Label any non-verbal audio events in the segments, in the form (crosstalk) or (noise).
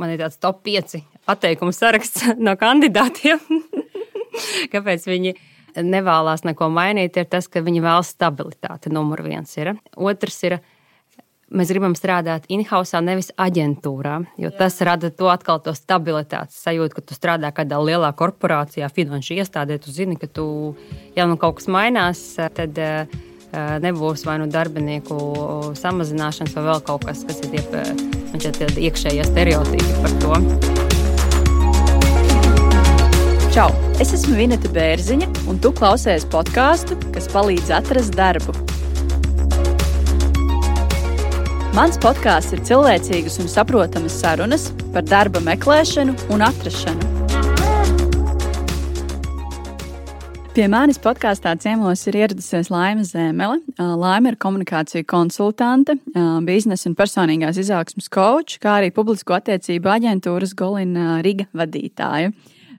man ir tāds top 5 atteikumu saraksts (laughs) no kandidātiem. (laughs) Kāpēc viņi nevēlas neko mainīt, ir tas, ka viņi vēlas stabilitāti. Numur viens ir. Otrs ir. Mēs gribam strādāt in-house, nevis aģentūrā, jo Jā. tas rada to atkal to stabilitātes sajūtu, ka tu strādā kādā lielā korporācijā, finanšu iestādē. Tu zini, ka tu, ja nu kaut kas mainās, tad uh, nebūs vai nu darbinieku samazināšanas, vai vēl kaut kas, kas ir tie, tie iekšējie stereotipi par to. Čau! Es esmu Vineta Bērziņa, un tu klausies podkāstu, kas palīdz atrast darbu. Mans podkāsts ir cilvēcīgas un saprotamas sarunas par darba meklēšanu un atrašanu. Pie manis podkāstā ciemos ir ieradusies Laima Zēmele. Laima ir komunikācija konsultante, biznesa un personīgās izaugsmas koča, kā arī publisko attiecību aģentūras Golina Riga vadītāja.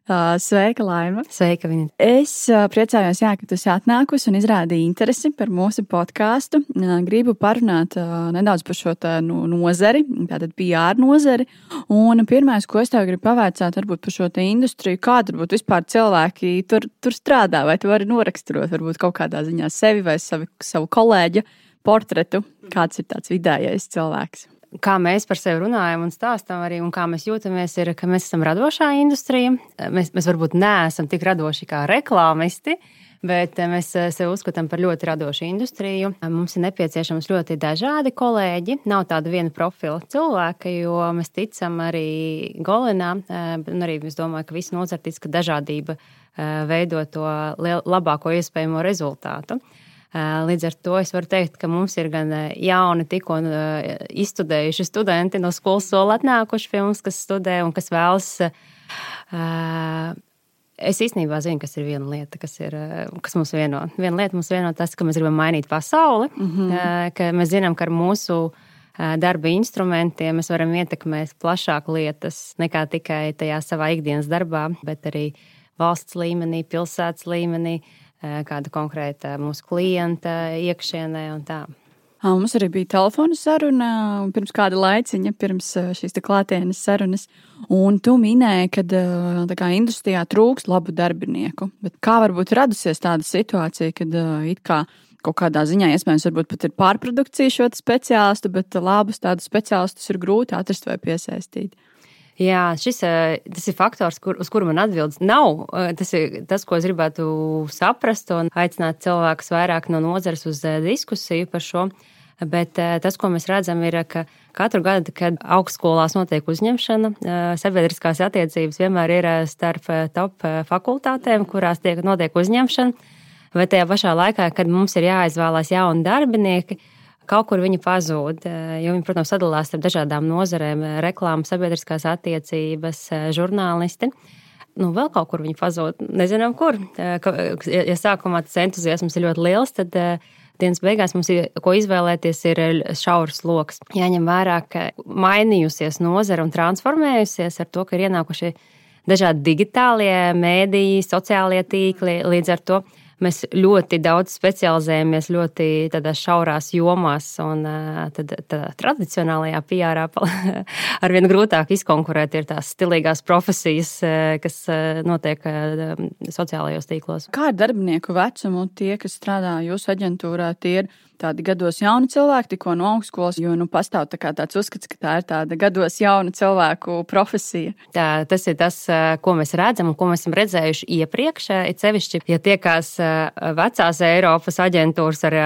Sveika, Laima! Sveika, viņa! Es priecājos, jā, ka tu esi atnākusi un izrādīji interesi par mūsu podkāstu. Gribu parunāt nedaudz par šo nu, nozari, tātad PR nozari. Un pirmais, ko es tev gribu pavaicāt, varbūt par šo industriju, kāda varbūt vispār cilvēki tur, tur strādā, vai tu vari noraksturot varbūt kaut kādā ziņā sevi vai savi, savu kolēģu portretu, kāds ir tāds vidējais cilvēks kā mēs par sevi runājam un stāstām arī, un kā mēs jūtamies, ir, ka mēs esam radošā industrija. Mēs, mēs varbūt neesam tik radoši kā reklāmisti. Bet mēs sevi uzskatām par ļoti radošu industriju. Mums ir nepieciešams ļoti dažādi kolēģi. Nav tāda viena profila cilvēka, jo mēs ticam arī Golinā. Un arī es domāju, ka visi nozartīts, ka dažādība veido to labāko iespējamo rezultātu. Līdz ar to es varu teikt, ka mums ir gan jauni, tikko izstudējuši studenti no skolas soli atnākuši pie mums, kas studē un kas vēlas. Es īstenībā zinu, kas ir viena lieta, kas, ir, kas mums vieno. Viena lieta mums vieno tas, ka mēs gribam mainīt pasauli, mm -hmm. ka mēs zinām, ka ar mūsu darba instrumentiem mēs varam ietekmēt plašāk lietas nekā tikai tajā savā ikdienas darbā, bet arī valsts līmenī, pilsētas līmenī. Kāda konkrēta mūsu klienta iekšienē un tā. Mums arī bija telefona saruna pirms kāda laiciņa, pirms šīs klātienes sarunas. Un tu minēji, ka kā, industrijā trūkst labu darbinieku. Bet kā varbūt radusies tāda situācija, kad it kā kaut kādā ziņā iespējams pat ir pārprodukcija šo speciālistu, bet labus tādus speciālistus ir grūti atrast vai piesaistīt? Jā, šis ir faktors, kur, uz kuru man atbildes nav. Tas ir tas, ko es gribētu saprast un aicināt cilvēkus vairāk no nozares uz diskusiju par šo. Bet tas, ko mēs redzam, ir, ka katru gadu, kad augstskolās notiek uzņemšana, sabiedriskās attiecības vienmēr ir starp top fakultātēm, kurās tiek notiek uzņemšana. Vai tajā pašā laikā, kad mums ir jāizvēlās jauni darbinieki, kaut kur viņi pazūd. Eh, jo viņi, protams, sadalās starp dažādām nozarēm - reklāmas, sabiedriskās attiecības, eh, žurnālisti. Nu, vēl kaut kur viņi pazūd. Nezinām, kur. Eh, ja sākumā tas entuziasms ir ļoti liels, tad dienas beigās mums ir ko izvēlēties, ir šaurs lokus. Jāņem vērā, ka mainījusies nozara un transformējusies ar to, ka ir ienākuši dažādi digitālie mēdīji, sociālie tīkli. Līdz ar to mēs ļoti daudz specializējamies ļoti šaurās jomās, un tad, tad tradicionālajā PR (laughs) arvien grūtāk izkonkurēt ir tās stilīgās profesijas, kas notiek sociālajos tīklos. Kā ar darbinieku vecumu tie, kas strādā jūsu aģentūrā, tie ir tādi gados jauni cilvēki, tikko no augstskolas, jo nu, pastāv tā tāds uzskats, ka tā ir tāda gados jauna cilvēku profesija. Tā, tas ir tas, ko mēs redzam un ko mēs esam redzējuši iepriekš. It sevišķi, ja tiekās vecās Eiropas aģentūras ar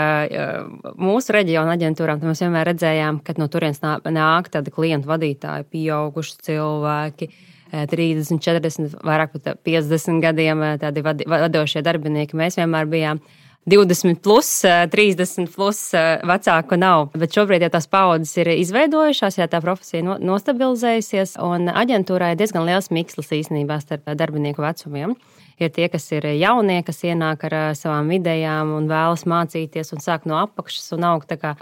mūsu reģionu aģentūrām, tad mēs vienmēr redzējām, ka no turienes nāk tādi klientu vadītāji, pieauguši cilvēki. 30, 40, vairāk pat 50 gadiem tādi vadošie darbinieki. Mēs vienmēr bijām uh, 20, plus, 30 eh, plus vecāku nav. Bet šobrīd jau tās paudzes ir izveidojušās, ja tā profesija nostabilizējusies, un aģentūrā ir diezgan liels mikslis īstenībā starp darbinieku vecumiem. Ir tie, kas ir jaunie, kas ienāk ar savām idejām un vēlas mācīties un sāk no apakšas un augt tā kā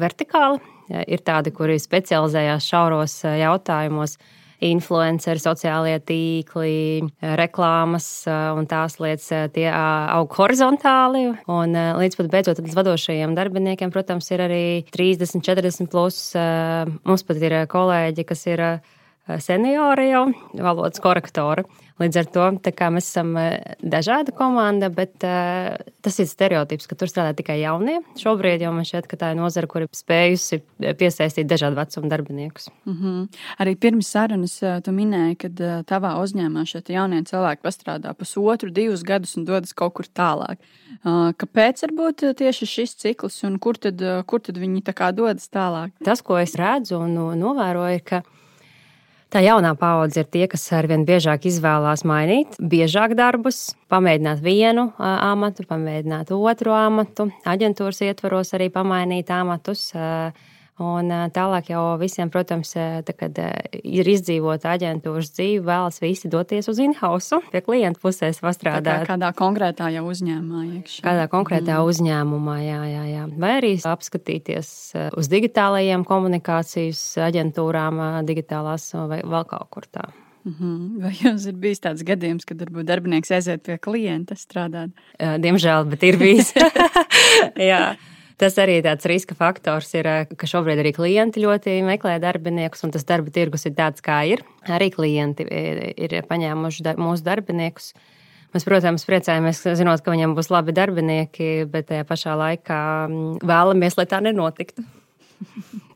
vertikāli. Ir tādi, kuri specializējās šauros jautājumos influenceri, sociālie tīkli, reklāmas un tās lietas, tie aug horizontāli. Un līdz pat beidzot līdz vadošajiem darbiniekiem, protams, ir arī 30, 40 plus. Mums pat ir kolēģi, kas ir seniori jau, valodas korektori. Līdz ar to mēs esam dažāda komanda, bet uh, tas ir stereotips, ka tur strādā tikai jaunie. Šobrīd jau man šķiet, ka tā ir nozara, kur ir spējusi piesaistīt dažādu vecumu darbiniekus. Mm -hmm. Arī pirms sarunas tu minēji, ka tavā uzņēmumā šie jaunie cilvēki pastrādā pusotru, divus gadus un dodas kaut kur tālāk. Kāpēc varbūt tieši šis cikls un kur tad, kur tad viņi dodas tālāk? Tas, ko es redzu un novēroju, ir, ka Tā jaunā paudze ir tie, kas arvien biežāk izvēlās mainīt, biežāk darbus, pamēģināt vienu amatu, pamēģināt otru amatu, aģentūras ietvaros arī pamainīt amatus. Uh, Un tālāk jau visiem, protams, tā, kad ir izdzīvota aģentūras dzīve, vēlas visi doties uz in-house, pie klienta pusēs pastrādāt. Kā kādā konkrētā jau uzņēmumā iekšā. Kādā konkrētā mm. uzņēmumā, jā, jā, jā. Vai arī apskatīties uz digitālajiem komunikācijas aģentūrām, digitālās vai vēl kaut kur tā. Mhm. Vai jums ir bijis tāds gadījums, kad varbūt darbinieks aiziet pie klienta strādāt? Diemžēl, bet ir bijis. (laughs) (laughs) Tas arī tāds riska faktors ir, eh, ka šobrīd arī klienti ļoti meklē darbiniekus, un tas darba tirgus ir tāds, kā ir. Arī klienti eh, ir paņēmuši dar mūsu darbiniekus. Mēs, protams, priecājamies, zinot, ka viņiem būs labi darbinieki, bet tajā pašā laikā mm, vēlamies, lai tā nenotiktu. (laughs)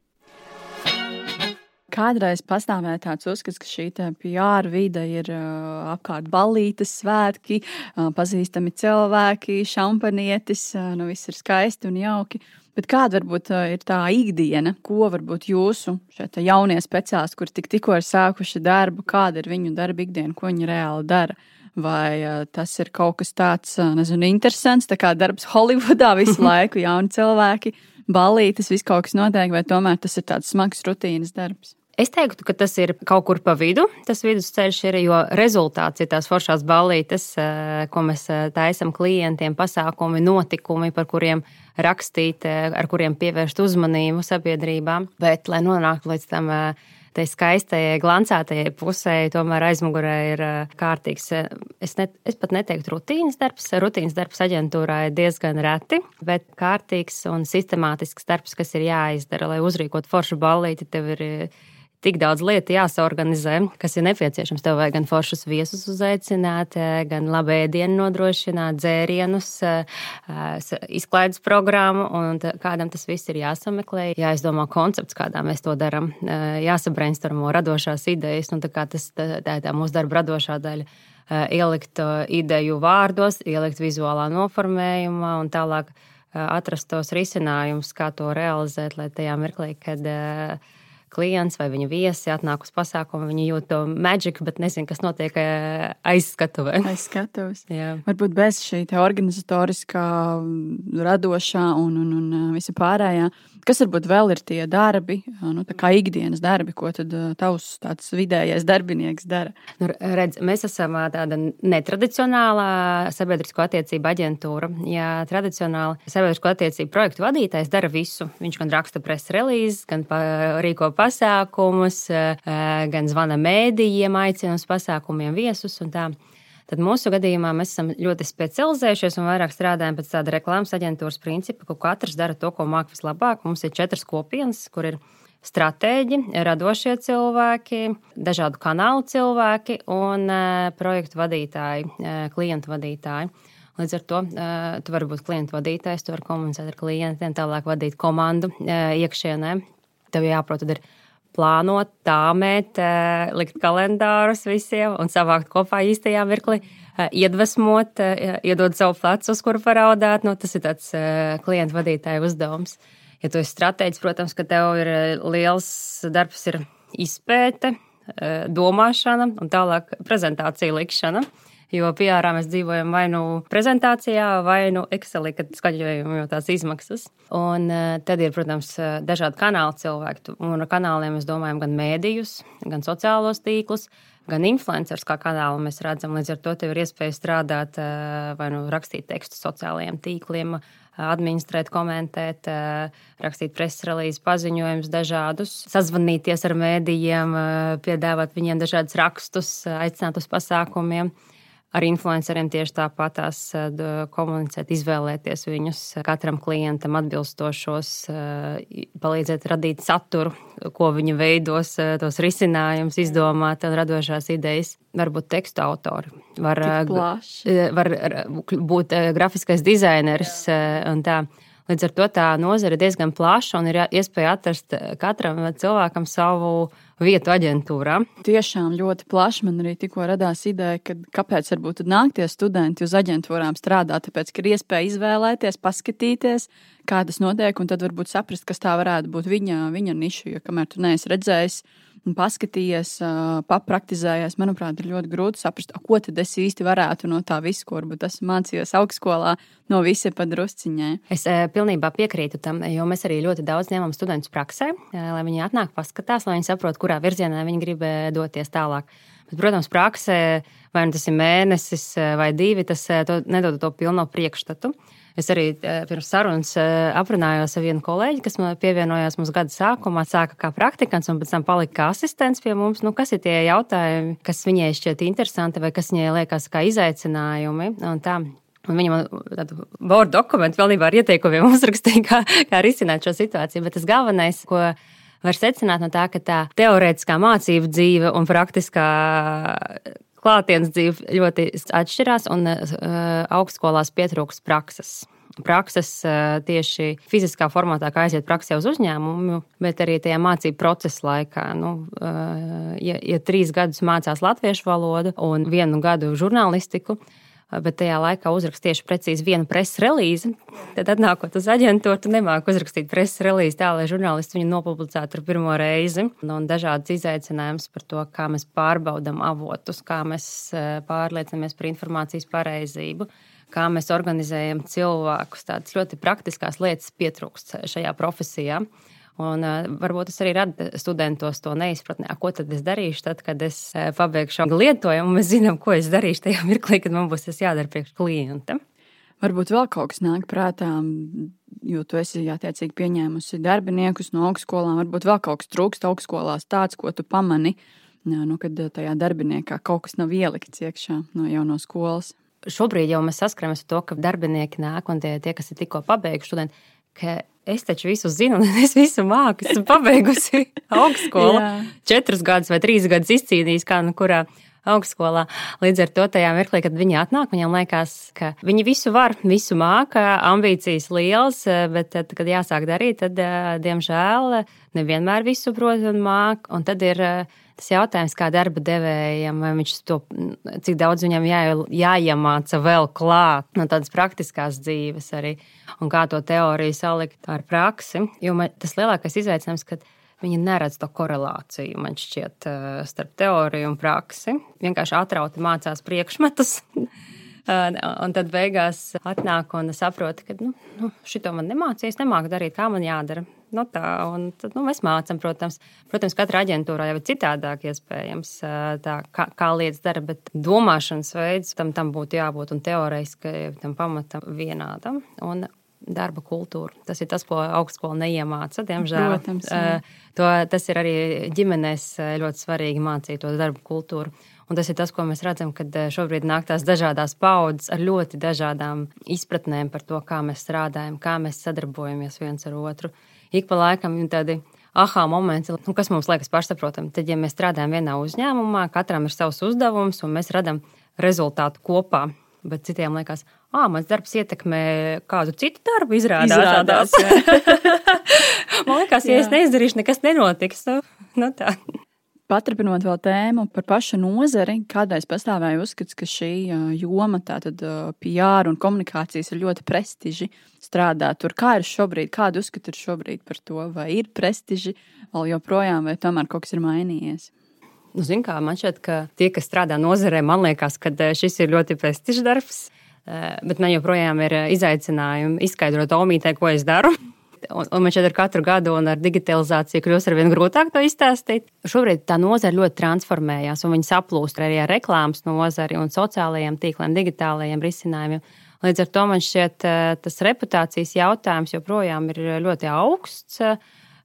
Kādreiz pastāvēja tāds uzskats, ka šī PR vide ir uh, apkārt ballītes, svētki, uh, pazīstami cilvēki, šampanietis, uh, nu viss ir skaisti un jauki. Bet kāda varbūt ir tā ikdiena, ko varbūt jūsu jaunie speciālisti, kur tik, tikko ir sākuši darbu, kāda ir viņu darba ikdiena, ko viņi reāli dara? Vai tas ir kaut kas tāds, nezinu, interesants, tā kā darbs Holivudā (laughs) visu laiku, jauni cilvēki, ballītes, viss kaut kas notiek, vai tomēr tas ir tāds smags rutīnas darbs? Es teiktu, ka tas ir kaut kur pa vidu. Tas vidusceļš ir, jo rezultāts ir tās foršās ballītes, eh, ko mēs eh, taisām klientiem, pasākumi, notikumi, par kuriem rakstīt, eh, ar kuriem pievērst uzmanību sabiedrībā. Bet, lai nonāktu līdz tam tai skaistajai, glancētajai pusē, tomēr aizmugurē ir kārtīgs. Es, ne, es pat neteiktu rutīnas darbs. Rutīnas darbs aģentūrā ir diezgan reti, bet kārtīgs un sistemātisks darbs, kas ir jāizdara, lai uzrīkot foršu ballīti. Tev ir tik daudz lietu jāsaorganizē, kas ir nepieciešams. Tev vajag gan foršus viesus uzaicināt, eh, gan labu ēdienu nodrošināt, dzērienus, eh, izklaides programmu, un kādam tas viss ir jāsameklē, jāizdomā koncepts, kādā mēs to darām, eh, jāsabrainstormo radošās idejas, un tā, tas, tā, tā tā mūsu darba radošā daļa. Ielikt ideju vārdos, ielikt vizuālā noformējumā un tālāk atrast tos risinājumus, kā to realizēt, lai tajā mirklī, kad uh, klients vai viņa viesi atnāk uz pasākumu, viņi jūt to maģiku, bet nezina, kas notiek eh, aizskatuvē. (laughs) Aizskatuves. Varbūt bez šī organizatoriskā, radošā un, un, un eh, visa pārējā. Kas varbūt vēl ir tie darbi, nu, kā ikdienas darbi, ko tavs tāds vidējais darbinieks dara? Nu, redz, mēs esam tāda netradicionālā sabiedrisko attiecību aģentūra. Ja tradicionāli sabiedrisko attiecību projektu vadītājs dara visu, viņš gan raksta preses relīzes, gan rīko pasākumus, gan zvana mēdījiem, aicina uz pasākumiem viesus un tā. Tad mūsu gadījumā mēs esam ļoti specializējušies un vairāk strādājam pēc tāda reklāmas aģentūras principa, ka katrs dara to, ko māca vislabāk. Mums ir četras kopienas, kur ir stratēģi, radošie cilvēki, dažādu kanālu cilvēki un uh, projektu vadītāji, uh, klientu vadītāji. Līdz ar to uh, tu vari būt klientu vadītājs, tu vari komunicēt ar klientiem, tālāk vadīt komandu iekšienē. Tev jāprot, tad ir plānot, tāmēt, eh, likt kalendārus visiem un savākt kopā īstajā mirklī, eh, iedvesmot, eh, iedot savu plecu, uz kuru paraudāt. Nu, tas ir tāds klientu vadītāja uzdevums. Ja tu esi stratēģis, protams, ka tev ir liels darbs, ir izpēte, domāšana un tālāk prezentācija likšana. Jo PR mēs dzīvojam vai nu prezentācijā, vai nu Excelī, kad skaļojam jau tās izmaksas. Un eh, tad ir, protams, eh, dažādi kanāli cilvēki. Un ar kanāliem mēs domājam gan mēdījus, gan sociālos tīklus gan influencerus kā kanālu mēs redzam. Līdz ar to tev ir iespēja strādāt eh, vai nu rakstīt tekstu sociālajiem tīkliem, administrēt, komentēt, rakstīt preses relīzes paziņojumus dažādus, sazvanīties ar mēdījiem, piedāvāt viņiem dažādus rakstus, aicināt uz pasākumiem. Ar influenceriem tieši tāpat tās komunicēt, izvēlēties viņus, katram klientam atbilstošos, palīdzēt radīt saturu, ko viņi veidos, tos risinājumus, izdomāt un radošās idejas. Varbūt tekstu autori, var, var būt grafiskais dizainers un tā. Līdz ar to tā nozare ir diezgan plaša un ir iespēja atrast katram cilvēkam savu vietu aģentūrā. Tiešām ļoti plaši man arī tikko radās ideja, ka kāpēc varbūt nākties studenti uz aģentūrām strādāt, tāpēc, ka ir iespēja izvēlēties, paskatīties, kā tas notiek, un tad varbūt saprast, kas tā varētu būt viņa, viņa niša, jo kamēr tu neesi redzējis paskatījies, papraktizējies, manuprāt, ir ļoti grūti saprast, ko tad es īsti varētu no tā visu, ko varbūt esmu mācījies augstskolā, no visa padrusciņai. Es pilnībā piekrītu tam, jo mēs arī ļoti daudz ņemam studentus praksē, lai viņi atnāk, paskatās, lai viņi saprotu, kurā virzienā viņi grib doties tālāk. Bet, protams, praksē, vai nu tas ir mēnesis vai divi, tas nedod to pilno priekšstatu. Es arī eh, pirms sarunas eh, aprunājos ar vienu kolēģi, kas man pievienojās mums gada sākumā, sāka kā praktikants un pēc tam palika kā asistents pie mums. Nu, kas ir tie jautājumi, kas viņai šķiet interesanti vai kas viņai liekas kā izaicinājumi? Un Un viņa man tādu Word dokumentu pilnībā ar ieteikumiem (laughs) uzrakstīja, kā, kā risināt šo situāciju. Bet tas galvenais, ko var secināt no tā, ka tā teorētiskā mācību dzīve un praktiskā klātienes dzīve ļoti atšķirās, un uh, augstskolās pietrūks prakses. Prakses uh, tieši fiziskā formātā, kā aiziet praksē uz uzņēmumu, bet arī tajā mācību procesa laikā. Nu, uh, ja, ja trīs gadus mācās latviešu valodu un vienu gadu žurnālistiku, bet tajā laikā uzrakst tieši precīzi vienu preses relīzi. Tad, atnākot uz aģentūru, tu nemāki uzrakstīt preses relīzi tā, lai žurnālisti viņu nopublicētu pirmo reizi. Un dažādas izaicinājumus par to, kā mēs pārbaudām avotus, kā mēs eh, pārliecinamies par informācijas pareizību. Kā mēs organizējam cilvēkus, tādas ļoti praktiskas lietas pietrūkst šajā profesijā. Uh, Un, varbūt tas arī rada studentos to neizpratni, ko tad es darīšu, tad, kad es pabeigšu lietojumu. Mēs zinām, ko es darīšu tajā (laughs) mirklī, kad man būs tas jādara priekš klienta. Varbūt vēl kaut kas nāk prātā, jo tu esi attiecīgi pieņēmusi darbiniekus no augstskolām. Varbūt vēl kaut kas trūkst augstskolās, tāds, ko tu pamani, nu, kad tajā darbiniekā kaut kas nav ielikts iekšā no jau no skolas. Šobrīd jau mēs saskaramies ar to, ka darbinieki nāk un tie, tie kas ir tikko pabeiguši studenti, ka es taču visu zinu, (laughs) un es visu māku. Esmu pabeigusi (laughs) augstskolu. Četrus gadus vai trīs gadus izcīnījis, kā nu kurā augstskolā. Līdz ar to tajā mirklī, kad viņi atnāk, viņiem liekas, ka viņi visu var, visu māca, ambīcijas liels, bet tad, kad jāsāk darīt, tad, diemžēl, nevienmēr visu prot un māca. Un tad ir Tas jautājums, kā darba devējam, vai viņš to, cik daudz viņam jā, jāiemāca vēl klāt no tādas praktiskās dzīves arī, un kā to teoriju salikt ar praksi. Jo man, tas lielākais izaicinājums, kad viņi neredz to korelāciju, man šķiet, eh, starp teoriju un praksi. Vienkārši atrauti mācās priekšmetus. (laughs) Un tad beigās atnāk un saprot, ka nu, nu, šito man nemācīs, nemāku darīt, kā man jādara. Nu, tā, un tad, nu, mēs mācām, protams. Protams, katra aģentūrā jau ir citādāk, iespējams, tā, kā, kā lietas dara, bet domāšanas veids tam, tam būtu jābūt un teorētiski tam pamatam vienādam. Un darba kultūra. Tas ir tas, ko augstskola neiemāca, diemžēl. Protams, jā. to, tas ir arī ģimenēs ļoti svarīgi mācīt to darba kultūru. Un tas ir tas, ko mēs redzam, kad šobrīd nāk tās dažādas paudzes ar ļoti dažādām izpratnēm par to, kā mēs strādājam, kā mēs sadarbojamies viens ar otru ik pa laikam ir tādi aha momenti, nu, kas mums liekas pašsaprotami. Tad, ja mēs strādājam vienā uzņēmumā, katram ir savs uzdevums, un mēs redzam rezultātu kopā. Bet citiem liekas, ah, mans darbs ietekmē kādu citu darbu. Izrādās, izrādās (laughs) Man liekas, ja jā. es neizdarīšu, nekas nenotiks. Nu, nu tā. Paturpinot vēl tēmu par pašu nozari, kādreiz pastāvēja uzskats, ka šī joma, tātad PR un komunikācijas, ir ļoti prestiži strādāt tur. Kā ir šobrīd, kādu uzskatu ir šobrīd par to, vai ir prestiži vēl joprojām, vai tomēr kaut kas ir mainījies? Nu, Ziniet, kā man šķiet, ka tie, kas strādā nozarē, man liekas, ka šis ir ļoti prestižs darbs. Bet man joprojām ir izaicinājumi izskaidrot Omītē, ko es daru. (laughs) Un, un man šeit ar katru gadu un ar digitalizāciju kļūst ar vien grūtāk to izstāstīt. Šobrīd tā nozara ļoti transformējās, un viņi saplūst arī ar reklāmas nozari un sociālajiem tīkliem, digitālajiem risinājumiem. Līdz ar to man šķiet, eh, tas reputācijas jautājums joprojām ir ļoti augsts.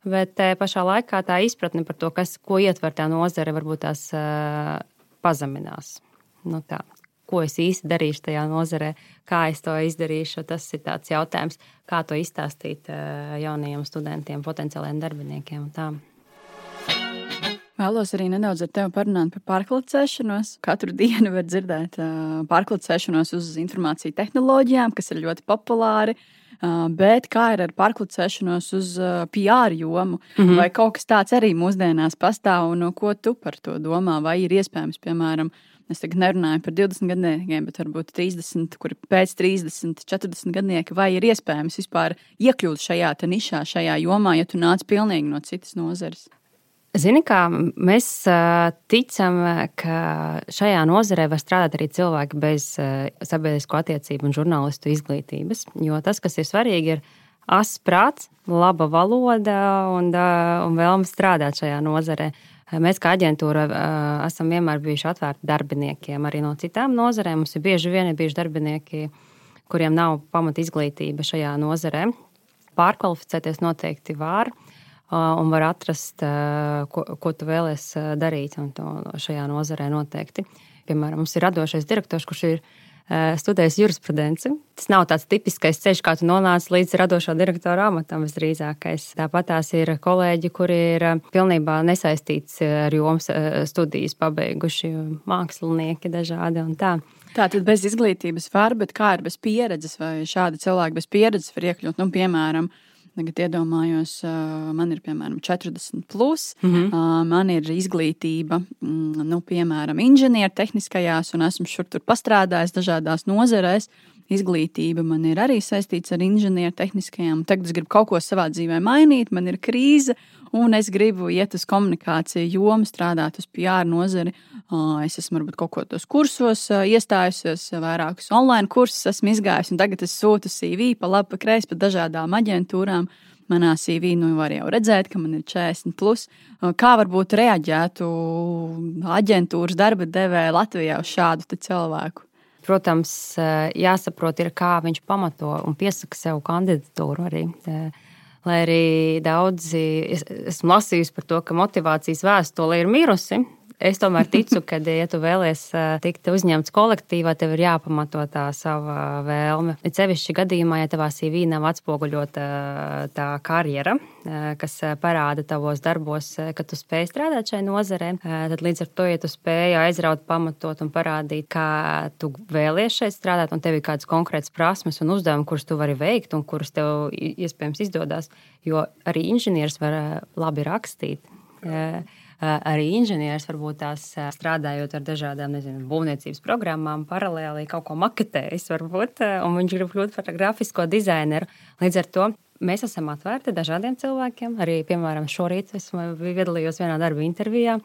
Bet eh, pašā laikā tā izpratne par to, kas, ko ietver tā nozare, varbūt tās uh, pazeminās. Nu, tā. ko es īsti darīšu tajā nozarē, kā es to izdarīšu. Tas ir tāds jautājums, kā to izstāstīt jaunajiem studentiem, potenciāliem darbiniekiem. Vēlos arī nedaudz ar tevi parunāt par pārklicēšanos. Katru (laughs) dienu var dzirdēt pārklicēšanos uz informāciju tehnoloģijām, kas ir ļoti populāri. Bet kā ir ar pārklicēšanos uz PR jomu? Mm -hmm. Vai kaut kas tāds arī mūsdienās pastāv, un ko tu par to domā? Vai ir iespējams, piemēram, Es tagad nerunāju par 20 gadiem, bet varbūt 30, kuri pēc 30, 40 gadnieki, vai ir iespējams vispār iekļūt šajā nišā, šajā jomā, ja tu nāc pilnīgi no citas nozares. Zini, kā mēs ticam, ka šajā nozarē var strādāt arī cilvēki bez sabiedrisko attiecību un žurnālistu izglītības. Jo tas, kas ir svarīgi, ir asins prāts, laba valoda un, un vēlme strādāt šajā nozarē. Mēs kā aģentūra esam vienmēr bijuši atvērti darbiniekiem arī no citām nozarēm. Mums ir bieži vien ir bijuši darbinieki, kuriem nav pamat izglītība šajā nozarē. Pārkvalificēties noteikti var un var atrast, ko, ko tu vēlēsies darīt šajā nozarē noteikti. Piemēram, mums ir radošais direktors, kurš ir studējis jurisprudenci. Tas nav tāds tipiskais ceļš, kā tu nonāc līdz radošā direktora amatam visdrīzākais. Tāpat tās ir kolēģi, kuri ir pilnībā nesaistīti ar jomas studijas pabeiguši, mākslinieki dažādi un tā. Tā tad bez izglītības var, bet kā ir bez pieredzes, vai šādi cilvēki bez pieredzes var iekļūt, nu, piemēram, Tagad iedomājos, man ir piemēram 40, plus, mm -hmm. man ir izglītība, mm, nu, piemēram, inženiertehniskajās, un esmu šur tur pastrādājis dažādās nozarēs. Izglītība man ir arī saistīta ar inženiertehniskajām. Tagad es gribu kaut ko savā dzīvē mainīt, man ir krīze, un es gribu iet uz komunikāciju jomu, strādāt uz PR nozari. Es esmu varbūt kaut ko tos kursos iestājusies, vairākus online kursus esmu izgājis, un tagad es sūtu CV pa labi, pa kreisi, pa dažādām aģentūrām. Manā CV nu var jau redzēt, ka man ir 40. Plus. Kā varbūt reaģētu aģentūras darba devēja Latvijā uz šādu cilvēku? Protams, jāsaprot, ir, kā viņš pamato un piesaka sev kandidatūru arī. Lai arī daudzi esmu lasījusi par to, ka motivācijas vēstule ir mirusi, es tomēr ticu, ka, ja tu vēlies tikt uzņemts kolektīvā, tev ir jāpamato tā sava vēlme. Ir sevišķi gadījumā, ja tavā CV nav atspoguļota tā karjera, kas parāda tavos darbos, ka tu spēj strādāt šai nozarē, tad līdz ar to, ja tu spēj aizraut, pamatot un parādīt, kā tu vēlies šeit strādāt, un tev ir kādas konkrētas prasmes un uzdevumi, kurus tu vari veikt un kurus tev iespējams izdodas, jo arī inženieris var labi rakstīt. Yeah arī inženieris, varbūt tās strādājot ar dažādām nezinu, būvniecības programmām, paralēli kaut ko maketējis, varbūt, un viņš grib kļūt par grafisko dizaineru. Līdz ar to mēs esam atvērti dažādiem cilvēkiem. Arī, piemēram, šorīt es piedalījos vienā darba intervijā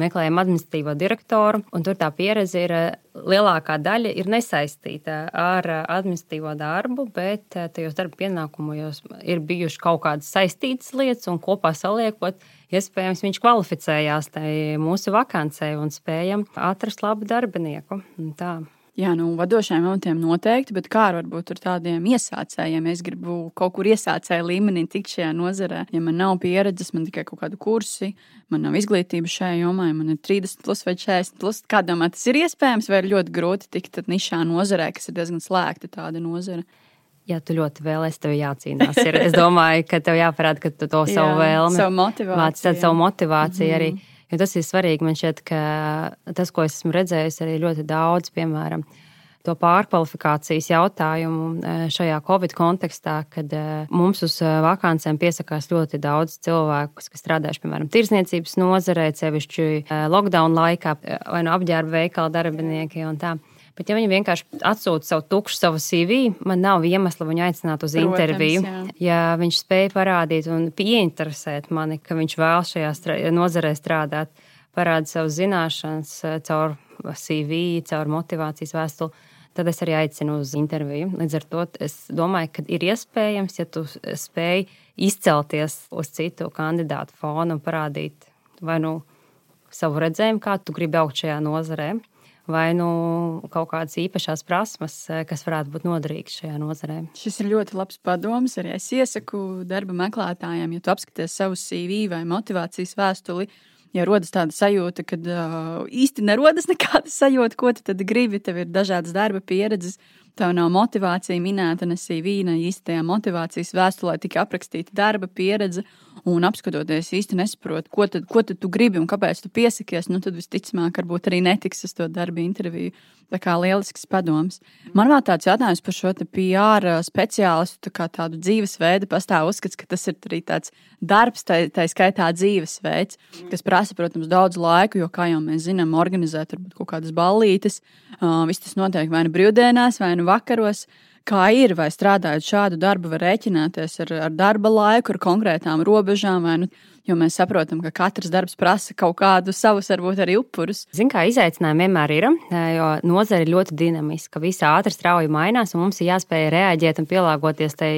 meklējam administratīvo direktoru, un tur tā pieredze ir lielākā daļa ir nesaistīta ar administratīvo darbu, bet tajos darba pienākumos ir bijušas kaut kādas saistītas lietas, un kopā saliekot, iespējams, viņš kvalificējās mūsu vakancē un spējam atrast labu darbinieku. Tā. Jā, nu, vadošajiem amatiem noteikti, bet kā varbūt ar tādiem iesācējiem? Es gribu kaut kur iesācēju līmenī tikt šajā nozarē. Ja man nav pieredzes, man tikai kaut kādu kursi, man nav izglītība šajā jomā, ja man ir 30 plus vai 40 plus. Kā domā, tas ir iespējams vai ir ļoti grūti tikt nišā nozarē, kas ir diezgan slēgta tāda nozara? Ja tu ļoti vēlēsies, tev jācīnās. Ir. Es domāju, ka tev jāparāda, ka tu to savu Jā, vēlmi, savu motivāciju, savu motivāciju mm -hmm. arī mhm. Jo tas ir svarīgi. Man šķiet, ka tas, ko esmu redzējis, arī ļoti daudz, piemēram, to pārkvalifikācijas jautājumu e, šajā Covid kontekstā, kad e, mums uz e, vakancēm piesakās ļoti daudz cilvēku, kas strādājuši, piemēram, tirsniecības nozarē, sevišķi lockdown laikā, vai no apģērba veikala darbinieki un tā. Bet, ja viņi vienkārši atsūta savu tukšu, savu CV, man nav iemesla viņu aicināt uz Protams, interviju. Jā. Ja viņš spēja parādīt un ieinteresēt mani, ka viņš vēlas šajā strā nozarē strādāt, parāda savas zināšanas eh, caur CV, caur motivācijas vēstuli. Tad es arī aicinu uz interviju. Līdz ar to es domāju, ka ir iespējams, ja tu spēj izcelties uz citu kandidātu fonu un parādīt vai nu savu redzējumu, kā tu gribi augt šajā nozarē, vai nu kaut kādas īpašās prasmes, eh, kas varētu būt noderīgas šajā nozarē. Šis ir ļoti labs padoms. Arī es iesaku darba meklētājiem, ja tu apskaties savu CV vai motivācijas vēstuli. ja rodas tāda sajūta, ka uh, īsti nerodas (laughs) nekāda sajūta, ko tu gribi, tev ir dažādas darba pieredzes. Tev nav motivācija minēta, ne CV, ne īstajā motivācijas vēstulē, tikai aprakstīta darba pieredze. Un apskatoties, īsti nesaproti, ko, tad, ko tad tu gribi un kāpēc tu piesakies. Nu, tad visticamāk, varbūt arī netiks uz to darba interviju. Tā kā lielisks padoms. Man vēl tāds jautājums par šo PR speciālistu, tā kā tādu dzīvesveidu. Pastāv uzskats, ka tas ir arī tāds darbs, tā, tā skaitā dzīvesveids, kas prasa, protams, daudz laika, jo, kā jau mēs zinām, organizēt varbūt kaut kādas ballītes. Uh, viss tas notiek vai nu brīvdienās, vai nu vakaros. Kā ir, vai strādājot šādu darbu, var rēķināties ar, ar darba laiku, ar konkrētām robežām, vai nu jo mēs saprotam, ka katrs darbs prasa kaut kādu savus, varbūt arī upurus. Ziniet, kā izaicinājumi vienmēr ir, jo nozare ir ļoti dinamiska, visi ātri strauji mainās, un mums ir jāspēj reaģēt un pielāgoties tai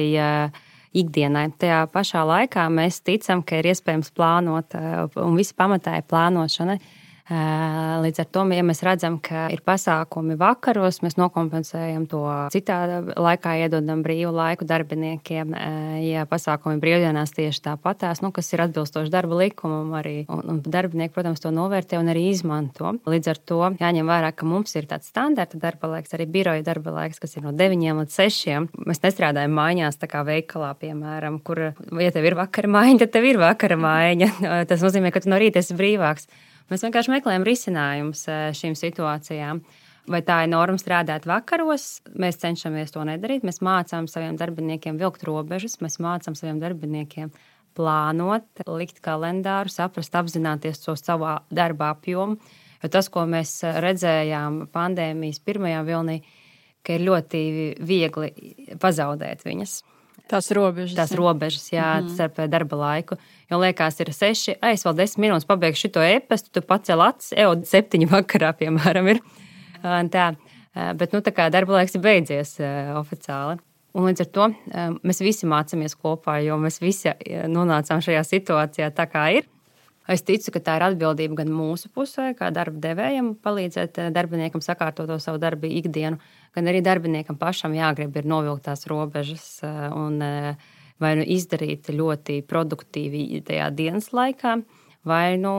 ikdienai. Tajā pašā laikā mēs ticam, ka ir iespējams plānot, un visi pamatā ir plānošana. Līdz ar to, ja mēs redzam, ka ir pasākumi vakaros, mēs nokompensējam to citā laikā, iedodam brīvu laiku darbiniekiem. Ja pasākumi brīvdienās tieši tāpatās, nu, kas ir atbilstoši darba likumam, arī un, un darbinieki, protams, to novērtē un arī izmanto. Līdz ar to jāņem vērā, ka mums ir tāds standarta darba laiks, arī biroja darba laiks, kas ir no 9 līdz 6. Mēs nestrādājam mājās, tā kā veikalā, piemēram, kur, ja tev ir vakara maiņa, tad tev ir vakara maiņa. (laughs) Tas nozīmē, ka tu no rīta esi brīvāks. Mēs vienkārši meklējam risinājumus eh, šīm situācijām. Vai tā ir norma strādāt vakaros? Mēs cenšamies to nedarīt. Mēs mācām saviem darbiniekiem vilkt robežas, mēs mācām saviem darbiniekiem plānot, likt kalendāru, saprast, apzināties to savā darba apjomu. Jo tas, ko mēs redzējām pandēmijas pirmajā vilnī, ka ir ļoti viegli pazaudēt viņas. Tās robežas. Tās robežas, jā, mm -hmm. starp darba laiku. Jo liekas, ir seši, ai, es vēl desmit minūtes pabeigšu šo e-pastu, tu pacēl acis, eo, septiņi (laughs) vakarā, piemēram, ir. Tā. Bet, nu, tā kā darba laiks ir beidzies oficiāli. Un līdz ar to mēs visi mācāmies kopā, jo mēs visi nonācām šajā situācijā tā, kā ir. Es ticu, ka tā ir atbildība gan mūsu pusē, kā darba devējam, palīdzēt darbiniekam sakārtot to savu darbu ikdienu, gan arī darbiniekam pašam jāgrib ir novilkt tās robežas eh, un eh, vai nu izdarīt ļoti produktīvi tajā dienas laikā, vai nu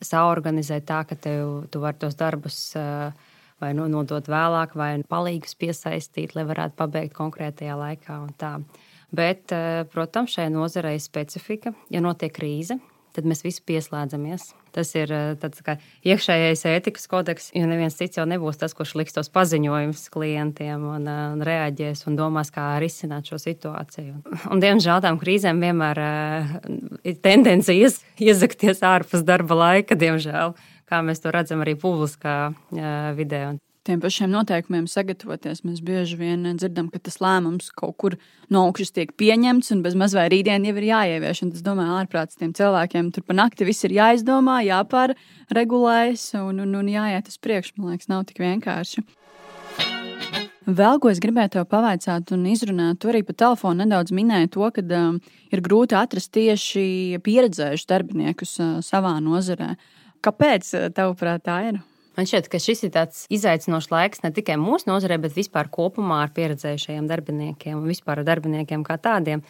saorganizēt tā, ka tev, tu vari tos darbus eh, vai nu nodot vēlāk, vai palīgus piesaistīt, lai varētu pabeigt konkrētajā laikā. Bet, protams, šai nozarei ir specifika. Ja notiek krīze, tad mēs visi pieslēdzamies. Tas ir eh, tāds kā iekšējais ētikas kodeks, jo neviens cits jau nebūs tas, kurš liks tos paziņojumus klientiem un, eh, un reaģēs un domās, kā risināt šo situāciju. Un, diemžēl tām krīzēm vienmēr uh, ir tendence ies, iezakties ārpus darba laika, diemžēl, kā mēs to redzam arī publiskā uh, vidē tiem pašiem noteikumiem sagatavoties. Mēs bieži vien dzirdam, ka tas lēmums kaut kur no augšas tiek pieņemts, un bez maz vai rītdien jau ir jāievieš. Un es domāju, ārprāts tiem cilvēkiem tur pa nakti viss ir jāizdomā, jāpārregulējas un, un, un jāiet uz priekšu. Man liekas, nav tik vienkārši. Vēl ko es gribēju te pavaicāt un izrunāt, tu arī pa telefonu nedaudz minēji to, ka um, ir grūti atrast tieši pieredzējušus darbiniekus uh, savā nozarē. Kāpēc, uh, tavuprāt, tā ir? Man šķiet, ka šis ir tāds izaicinošs laiks ne tikai mūsu nozarē, bet vispār kopumā ar pieredzējušajiem darbiniekiem un vispār ar darbiniekiem kā tādiem.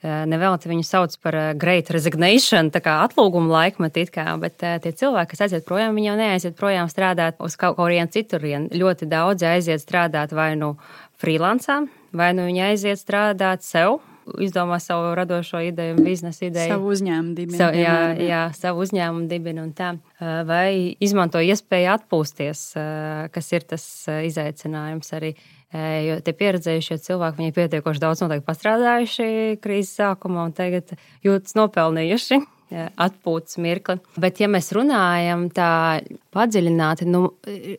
Eh, Nevelti viņu sauc par eh, great resignation, tā kā atlūguma laikmetā, kā, bet eh, tie cilvēki, kas aiziet projām, viņi jau neaiziet projām strādāt uz kaut kurien citurien. Ļoti daudz aiziet strādāt vai nu freelancā, vai nu viņi aiziet strādāt sev izdomā savu radošo ideju, biznesa ideju. Savu uzņēmumu dibinu. Savu, jā, jā, savu uzņēmumu dibinu un tā. Vai izmanto iespēju atpūsties, kas ir tas izaicinājums arī. Jo tie pieredzējušie cilvēki, viņi ir pietiekoši daudz noteikti pastrādājuši krīzes sākumā un tagad jūtas nopelnījuši atpūtas mirkli. Bet, ja mēs runājam tā padziļināti, nu,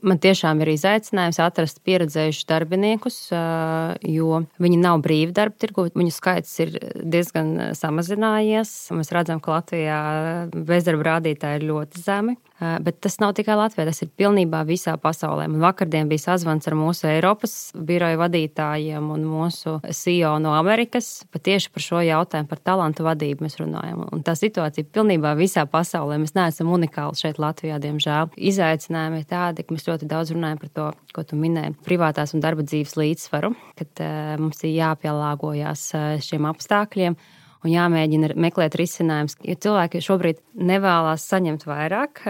man tiešām ir izaicinājums atrast pieredzējušus darbiniekus, jo viņi nav brīvi darba tirgu. Viņu skaits ir diezgan samazinājies. Mēs redzam, ka Latvijā bezdarba rādītāji ir ļoti zemi. Bet tas nav tikai Latvijā, tas ir pilnībā visā pasaulē. Man vakardien bija sazvans ar mūsu Eiropas biroju vadītājiem un mūsu CEO no Amerikas. Pat tieši par šo jautājumu, par talantu vadību mēs runājam. Un tā situācija ir pilnībā visā pasaulē. Mēs neesam unikāli šeit Latvijā, diemžēl. Izaicinājumi ir tādi, ka mēs ļoti daudz runājam par to, ko tu minēji, privātās un darba dzīves līdzsvaru, kad uh, mums ir jāpielāgojas šiem apstākļiem. un jāmēģina meklēt risinājumus. Jo cilvēki šobrīd nevēlas saņemt vairāk,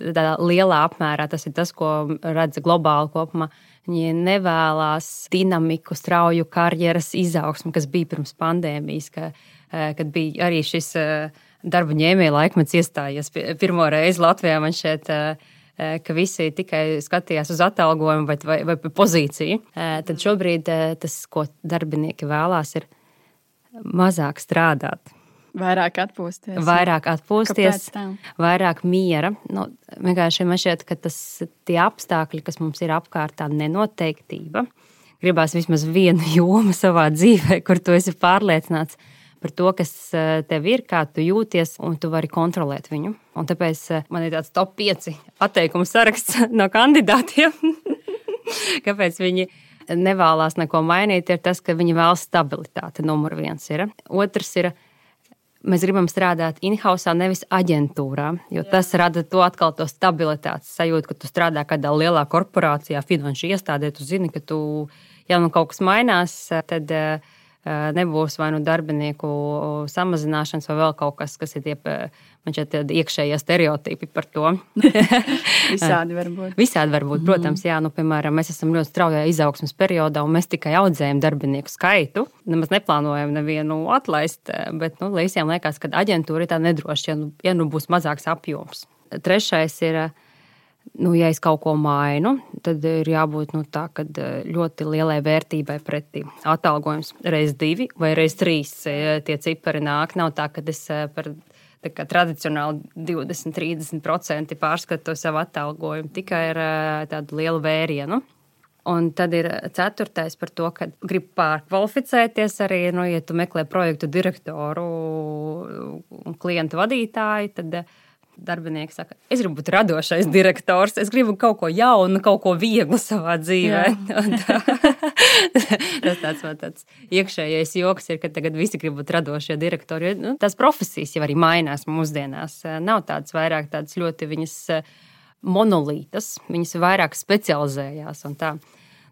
tādā lielā apmērā. Tas ir tas, ko redz globāli kopumā. Viņi nevēlas dinamiku, strauju karjeras izaugsmu, kas bija pirms pandēmijas, ka, kad bija arī šis darba ņēmēja laikmets iestājies pirmo reizi Latvijā. Man šeit ka visi tikai skatījās uz atalgojumu vai, vai, vai pozīciju. Tad šobrīd tas, ko darbinieki vēlās, ir mazāk strādāt. Vairāk atpūsties. Vairāk atpūsties, vairāk miera. Nu, vienkārši man šķiet, ka tas tie apstākļi, kas mums ir apkārt, tā nenoteiktība. Gribās vismaz vienu (laughs) jomu savā dzīvē, kur tu esi pārliecināts par to, kas eh, tev ir, kā tu jūties, un tu vari kontrolēt viņu. Un tāpēc eh, man ir tāds top 5 atteikumu saraksts (laughs) no kandidātiem. (laughs) Kāpēc viņi nevēlas neko mainīt, ir tas, ka viņi vēlas stabilitāti. Numur viens ir. Otrs ir. Mēs gribam strādāt in-house, nevis aģentūrā, jo Jā. tas rada to atkal to stabilitātes sajūtu, ka tu strādā kādā lielā korporācijā, finanšu iestādē. Tu zini, ka tu, ja nu kaut kas mainās, tad uh, nebūs vai nu darbinieku samazināšanas, vai vēl kaut kas, kas ir tie, man šķiet, iekšējie stereotipi par to. (laughs) Visādi var būt. Visādi var būt, protams, jā, nu, piemēram, mēs esam ļoti straujā izaugsmas periodā, un mēs tikai audzējam darbinieku skaitu. Nemaz neplānojam nevienu atlaist, bet nu, visiem liekas, ka aģentūra ir tā nedroša, ja nu, ja nu būs mazāks apjoms. Trešais ir nu, ja es kaut ko mainu, tad ir jābūt nu, tā, eh, ļoti lielai vērtībai pretī. Atalgojums reiz divi vai reiz trīs eh, tie cipari nāk. Nav tā, ka es eh, par kā, tradicionāli 20-30% pārskatu savu atalgojumu tikai ar tādu lielu vērienu. Un tad ir ceturtais par to, ka grib pārkvalificēties arī, nu, ja tu meklē projektu direktoru un klientu vadītāju, tad Darbinieks saka, es gribu būt radošais direktors, es gribu kaut ko jaunu, kaut ko vieglu savā dzīvē. (laughs) (laughs) tas tāds, tāds iekšējais joks ir, ka tagad visi grib būt radošie direktori. Nu, tās profesijas jau arī mainās mūsdienās. Nav tādas vairāk tādas ļoti viņas eh, monolītas, viņas vairāk specializējās.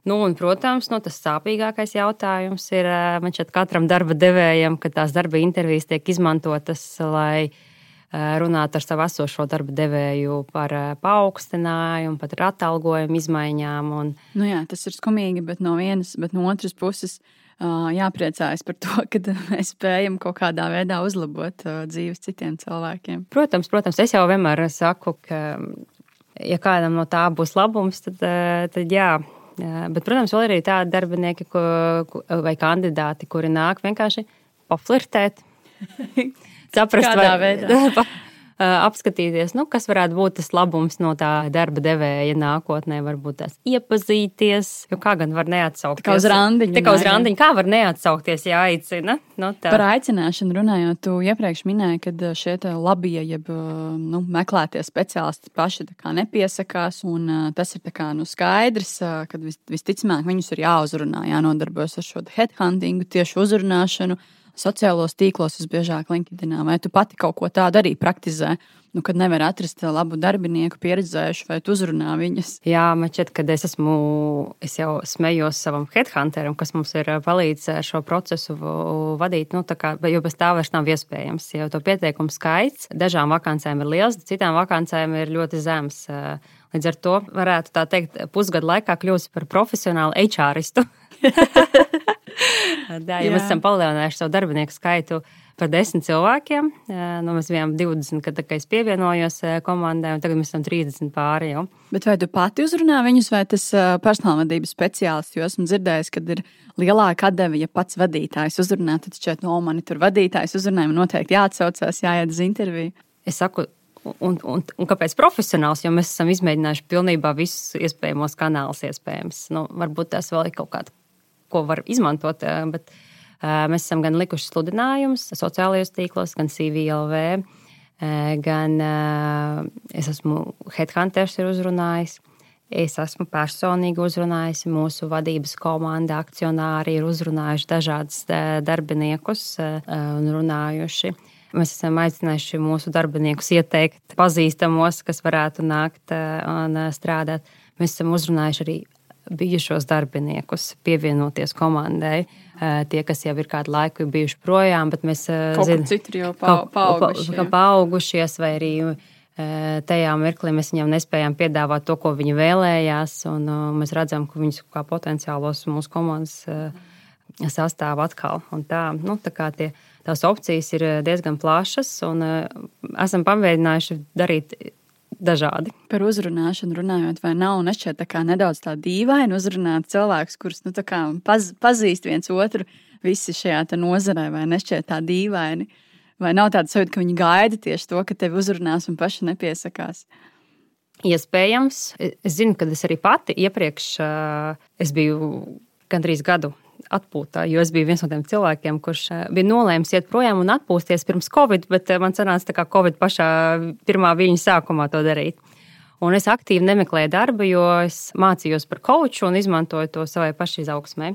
Nu, un, protams, nu, tas sāpīgākais jautājums ir eh, šeit katram darba devējam, ka tās darba intervijas tiek izmantotas, lai runāt ar savu esošo darba devēju par eh, paaugstinājumu, pat ar atalgojumu izmaiņām. Un... Nu jā, tas ir skumīgi, bet no vienas, bet no otras puses. Jāpriecājas par to, (laughs) ka mēs spējam kaut kādā veidā uzlabot dzīves citiem cilvēkiem. Protams, protams, es jau vienmēr saku, ka, ja kādam no tā būs labums, tad, tad jā. Bet, protams, vēl ir arī tādi darbinieki ko, vai kandidāti, kuri nāk vienkārši paflirtēt. (laughs) saprast, Kādā vai veidā? (laughs) apskatīties, nu, kas varētu būt tas labums no tā darba devēja nākotnē. Varbūt tās iepazīties, jo kā gan var neatsaukties. Kā uz randiņu. Tā kā uz randiņu, kā var neatsaukties, ja aicina. Nu, tā. Par aicināšanu runājot, tu iepriekš minēji, ka šie labie, jeb nu, meklētie speciālisti paši nepiesakās, un tas ir kā, nu, skaidrs, ka vis, visticamāk viņus ir jāuzrunā, jānodarbojas ar šo headhuntingu, tieši uzrunāšanu sociālos tīklos, visbiežāk LinkedIn, vai tu pati kaut ko tādu arī praktizē? Nu, kad nevar atrast labu darbinieku, pieredzējušu, vai uzrunā viņas? Jā, man šķiet, ka es esmu, es jau smējos savam headhunteram, kas mums ir palīdzējis šo procesu vadīt, nu, kā, jo bez tā vairs nav iespējams. Jau to pieteikumu skaits dažām vakancēm ir liels, citām vakancēm ir ļoti zems. Līdz ar to varētu tā teikt, pusgadu laikā kļūst par profesionālu HRistu. (laughs) (laughs) Jā, ja mēs esam palielinājuši savu darbinieku skaitu par desmit cilvēkiem. Nu, mēs bijām 20, kad, es pievienojos komandai, un tagad mēs esam 30 pāri. Jau. Bet vai tu pati uzrunā viņus, vai tas personālvadības speciālists? Jo esmu dzirdējis, ka ir lielāka atdeve, ja pats vadītājs uzrunā. Tad šķiet, no mani tur vadītājs uzrunā, man noteikti jāatsaucās, jāiet uz interviju. Es saku, Un, un, un kāpēc profesionāls? Jo mēs esam izmēģinājuši pilnībā visus iespējamos kanālus, iespējams. Nu, varbūt tas vēl ir kaut kāda ko var izmantot. Eh, bet eh, mēs esam gan likuši sludinājumus sociālajos tīklos, gan CVLV, eh, gan es esmu Headhunters ir uzrunājis. Es esmu personīgi uzrunājis, mūsu vadības komanda, akcionāri ir uzrunājuši dažādus darbiniekus un runājuši. Mēs esam aicinājuši mūsu darbiniekus ieteikt pazīstamos, kas varētu nākt un strādāt. Mēs esam uzrunājuši arī bijušos darbiniekus pievienoties komandai. Tie, kas jau ir kādu laiku bijuši projām, bet mēs zinām, ka jau pa, paauguši, pa, paaugušies, vai arī tajā mirklī mēs viņam nespējām piedāvāt to, ko viņi vēlējās. Un, mēs redzam, ka viņus kā potenciālos mūsu komandas sastāv atkal. Un tā, nu, tā kā tie, tās opcijas ir diezgan plašas, un esam pamēģinājuši darīt dažādi. Par uzrunāšanu runājot, vai nav nešķiet tā kā nedaudz tā dīvaini uzrunāt cilvēkus, kurus nu, paz, pazīst viens otru visi šajā nozarē, vai nešķiet tā dīvaini? Vai nav tāda sajūta, ka viņi gaida tieši to, ka tevi uzrunās un paši nepiesakās? Iespējams, es zinu, ka es arī pati iepriekš es biju gandrīz gadu atpūtā, jo es biju viens no tiem cilvēkiem, kurš eh, bija nolēmis iet projām un atpūsties pirms Covid, bet eh, man sanāca tā kā Covid pašā pirmā viļņa sākumā to darīt. Un es aktīvi nemeklēju darbu, jo es mācījos par koču un izmantoju to savai pašizaugsmē.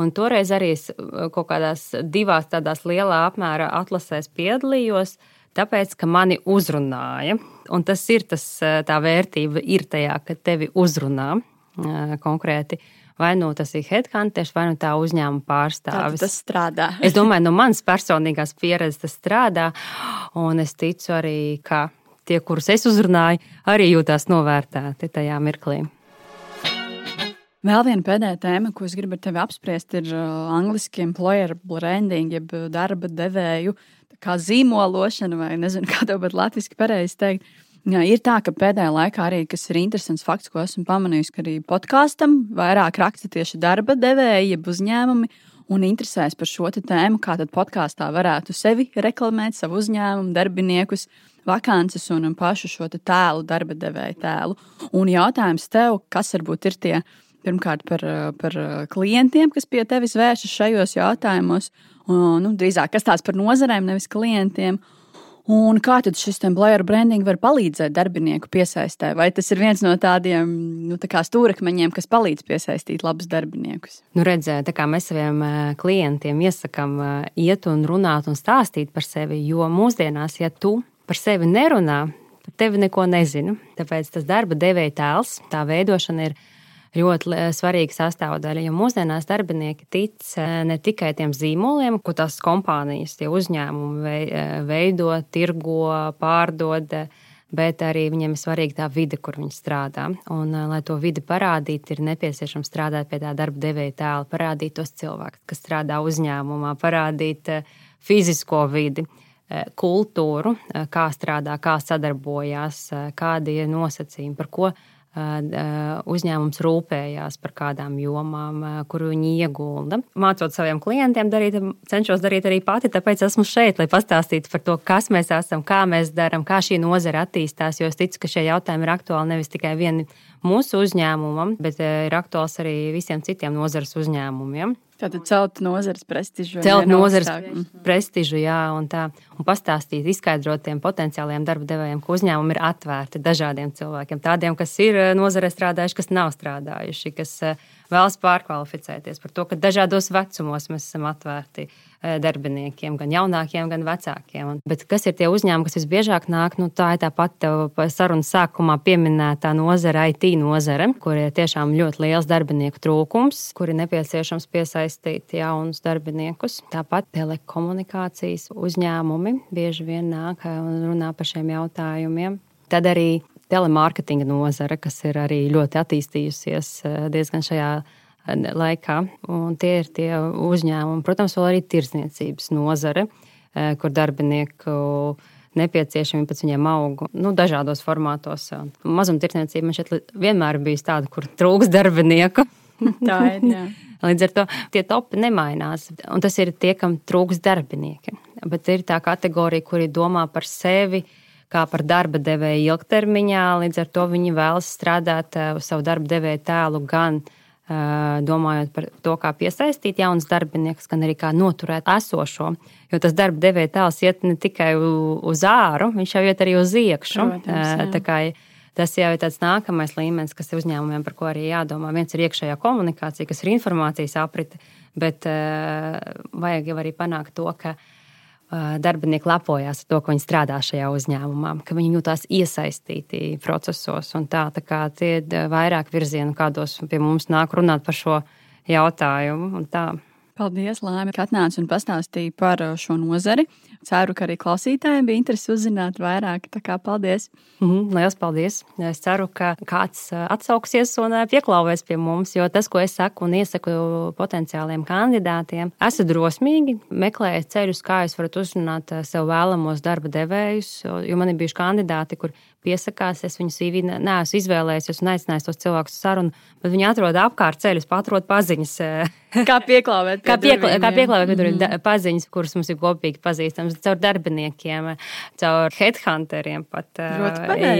Un toreiz arī es eh, kaut kādās divās tādās lielā apmēra atlasēs piedalījos, tāpēc, ka mani uzrunāja. Un tas ir tas, tā vērtība ir tajā, ka tevi uzrunā konkrēti vai nu tas ir headhunters, vai nu tā uzņēmuma pārstāvis. Tā tas strādā. es domāju, no manas personīgās pieredzes tas strādā, un es ticu arī, ka tie, kurus es uzrunāju, arī jūtās novērtēti tajā mirklī. Vēl viena pēdējā tēma, ko es gribu ar tevi apspriest, ir uh, angļuiski employer branding, jeb darba devēju zīmološana, vai nezinu, (laughs) kā to pat latviešu pareizi teikt. Jā, ir tā, ka pēdējā laikā arī, kas ir interesants fakts, ko esmu pamanījis, ka arī podkāstam vairāk raksta tieši darba devēji, jeb uzņēmumi, un interesēs par šo tēmu, kā tad podkāstā varētu sevi reklamēt, savu uzņēmumu, darbiniekus, vakances un pašu šo tēlu, darba devēja tēlu. Un jautājums tev, kas varbūt ir tie pirmkārt par, par klientiem, kas pie tevis vēršas šajos jautājumos, un, nu, drīzāk kas tās par nozarēm, nevis klientiem. Un kā tad šis employer branding var palīdzēt darbinieku piesaistē? Vai tas ir viens no tādiem nu, tā stūrakmeņiem, kas palīdz piesaistīt labus darbiniekus? Nu, redzēt, kā mēs saviem klientiem iesakām iet un runāt un stāstīt par sevi, jo mūsdienās, ja tu par sevi nerunā, par tevi neko nezinu. Tāpēc tas darba devēja tēls, tā veidošana ir ļoti svarīga sastāvdaļa. Jo mūsdienās darbinieki tic eh, ne tikai tiem zīmoliem, ko tās kompānijas, tie uzņēmumi eh, veido, tirgo, pārdod. Bet arī viņiem ir svarīga tā vide, kur viņi strādā. Un, eh, lai to vidi parādītu, ir nepieciešams strādāt pie tā darba devēja tēla, parādīt tos cilvēkus, kas strādā uzņēmumā, parādīt fizisko vidi kultūru, kā strādā, kā sadarbojās, kādi ir nosacījumi, par ko uzņēmums rūpējās par kādām jomām, kur viņi iegulda. Mācot saviem klientiem darīt, cenšos darīt arī pati, tāpēc esmu šeit, lai pastāstītu par to, kas mēs esam, kā mēs darām, kā šī nozara attīstās. Jo es ticu, ka šie jautājumi ir aktuāli nevis tikai mūsu uzņēmumam, bet ir aktuāls arī visiem citiem nozares uzņēmumiem. Tātad celt nozares prestižu. Celt nozares prestižu, jā, un tā. Un pastāstīt, izskaidrot tiem potenciālajiem darba devējiem, ka uzņēmumi ir atvērti dažādiem cilvēkiem. Tādiem, kas ir eh, nozarē strādājuši, kas nav strādājuši, kas uh, vēlas pārkvalificēties, par to, ka dažādos vecumos mēs esam atvērti e, darbiniekiem, gan jaunākiem, gan vecākiem. Bet kas ir tie uzņēmumi, kas visbiežāk nāk? Nu, tā ir tā pati sarunas sākumā pieminētā nozara, IT nozare, kur ir tiešām ļoti liels darbinieku trūkums, kur ir nepieciešams piesaistīt jaunus darbiniekus. Tāpat telekomunikācijas uzņēmumi bieži vien nāk un runā par šiem jautājumiem. Tad arī telemārketinga nozare, kas ir arī ļoti attīstījusies eh, diezgan šajā eh, laikā. Un tie ir tie uzņēmumi, protams, vēl arī tirdzniecības nozare, eh, kur darbinieku nepieciešami pēc viņiem augu nu, dažādos formātos. Mazumtirdzniecība man šeit vienmēr bijusi tāda, kur trūks darbinieku. (laughs) Tā ir. Jā. (laughs) Līdz ar to tie topi nemainās. Un tas ir tie, kam trūks darbinieki. Bet ir tā kategorija, kuri domā par sevi, uh, kā par darba devēju ilgtermiņā. Līdz ar to viņi vēlas strādāt uz eh, savu darba devēju tēlu gan eh, domājot par to, kā piesaistīt jaunus darbiniekus, gan arī kā noturēt esošo. Jo tas darba devēja tēls iet ne tikai uz āru, viņš jau iet arī uz iekšu. Protams, Tas jau ir tāds nākamais līmenis, kas ir uzņēmumiem, par ko arī jādomā. Viens ir iekšējā komunikācija, kas ir informācijas aprite, bet uh, vajag jau arī panākt to, ka uh, darbinieki lepojas ar to, ka viņi strādā šajā uzņēmumā, ka viņi jūtas iesaistīti procesos. Tā, tā kā tie ir vairāk virzienu, kādos pie mums nāk runāt par šo jautājumu. Paldies, Lēma, ka atnāci un pastāstīji par šo nozari. Ceru, ka arī klausītājiem bija interesi uzzināt vairāk. Tā kā paldies! Mm -hmm, Lielas paldies! Es ceru, ka kāds atsauksies un pieklāvēs pie mums, jo tas, ko es saku un iesaku potenciāliem kandidātiem, esat drosmīgi, meklējiet ceļus, kā jūs varat uzrunāt sev vēlamos darba devējus, jo man ir bijuši kandidāti, kur piesakās. Es viņu CV neesmu izvēlējies un aicinājis tos cilvēkus uz sarunu, bet viņi atrod apkārt ceļus, atrod paziņas. Kā pieklāvēt? (laughs) Kā, pieklā, kā pieklāvēt, tur ir mhm. paziņas, kuras mums ir kopīgi pazīstamas, caur darbiniekiem, caur headhunteriem pat.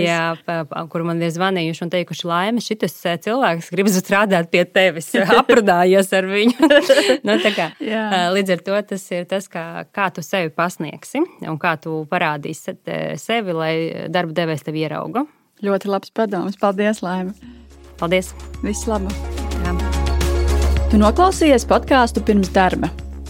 Jā, pa, pa, kur man ir zvanījuši un teikuši, laime, šis cilvēks grib strādāt pie tevis, (laughs) aprunājies ar viņu. (laughs) nu, kā, līdz ar to tas ir tas, kā, kā tu sevi pasniegsi un kā tu parādīsi sevi, lai darba devējs tevi ierauga. Ļoti labs padoms. Paldies, Laima! Paldies! Viss labi! Jā. Tu noklausījies podkāstu pirms darba.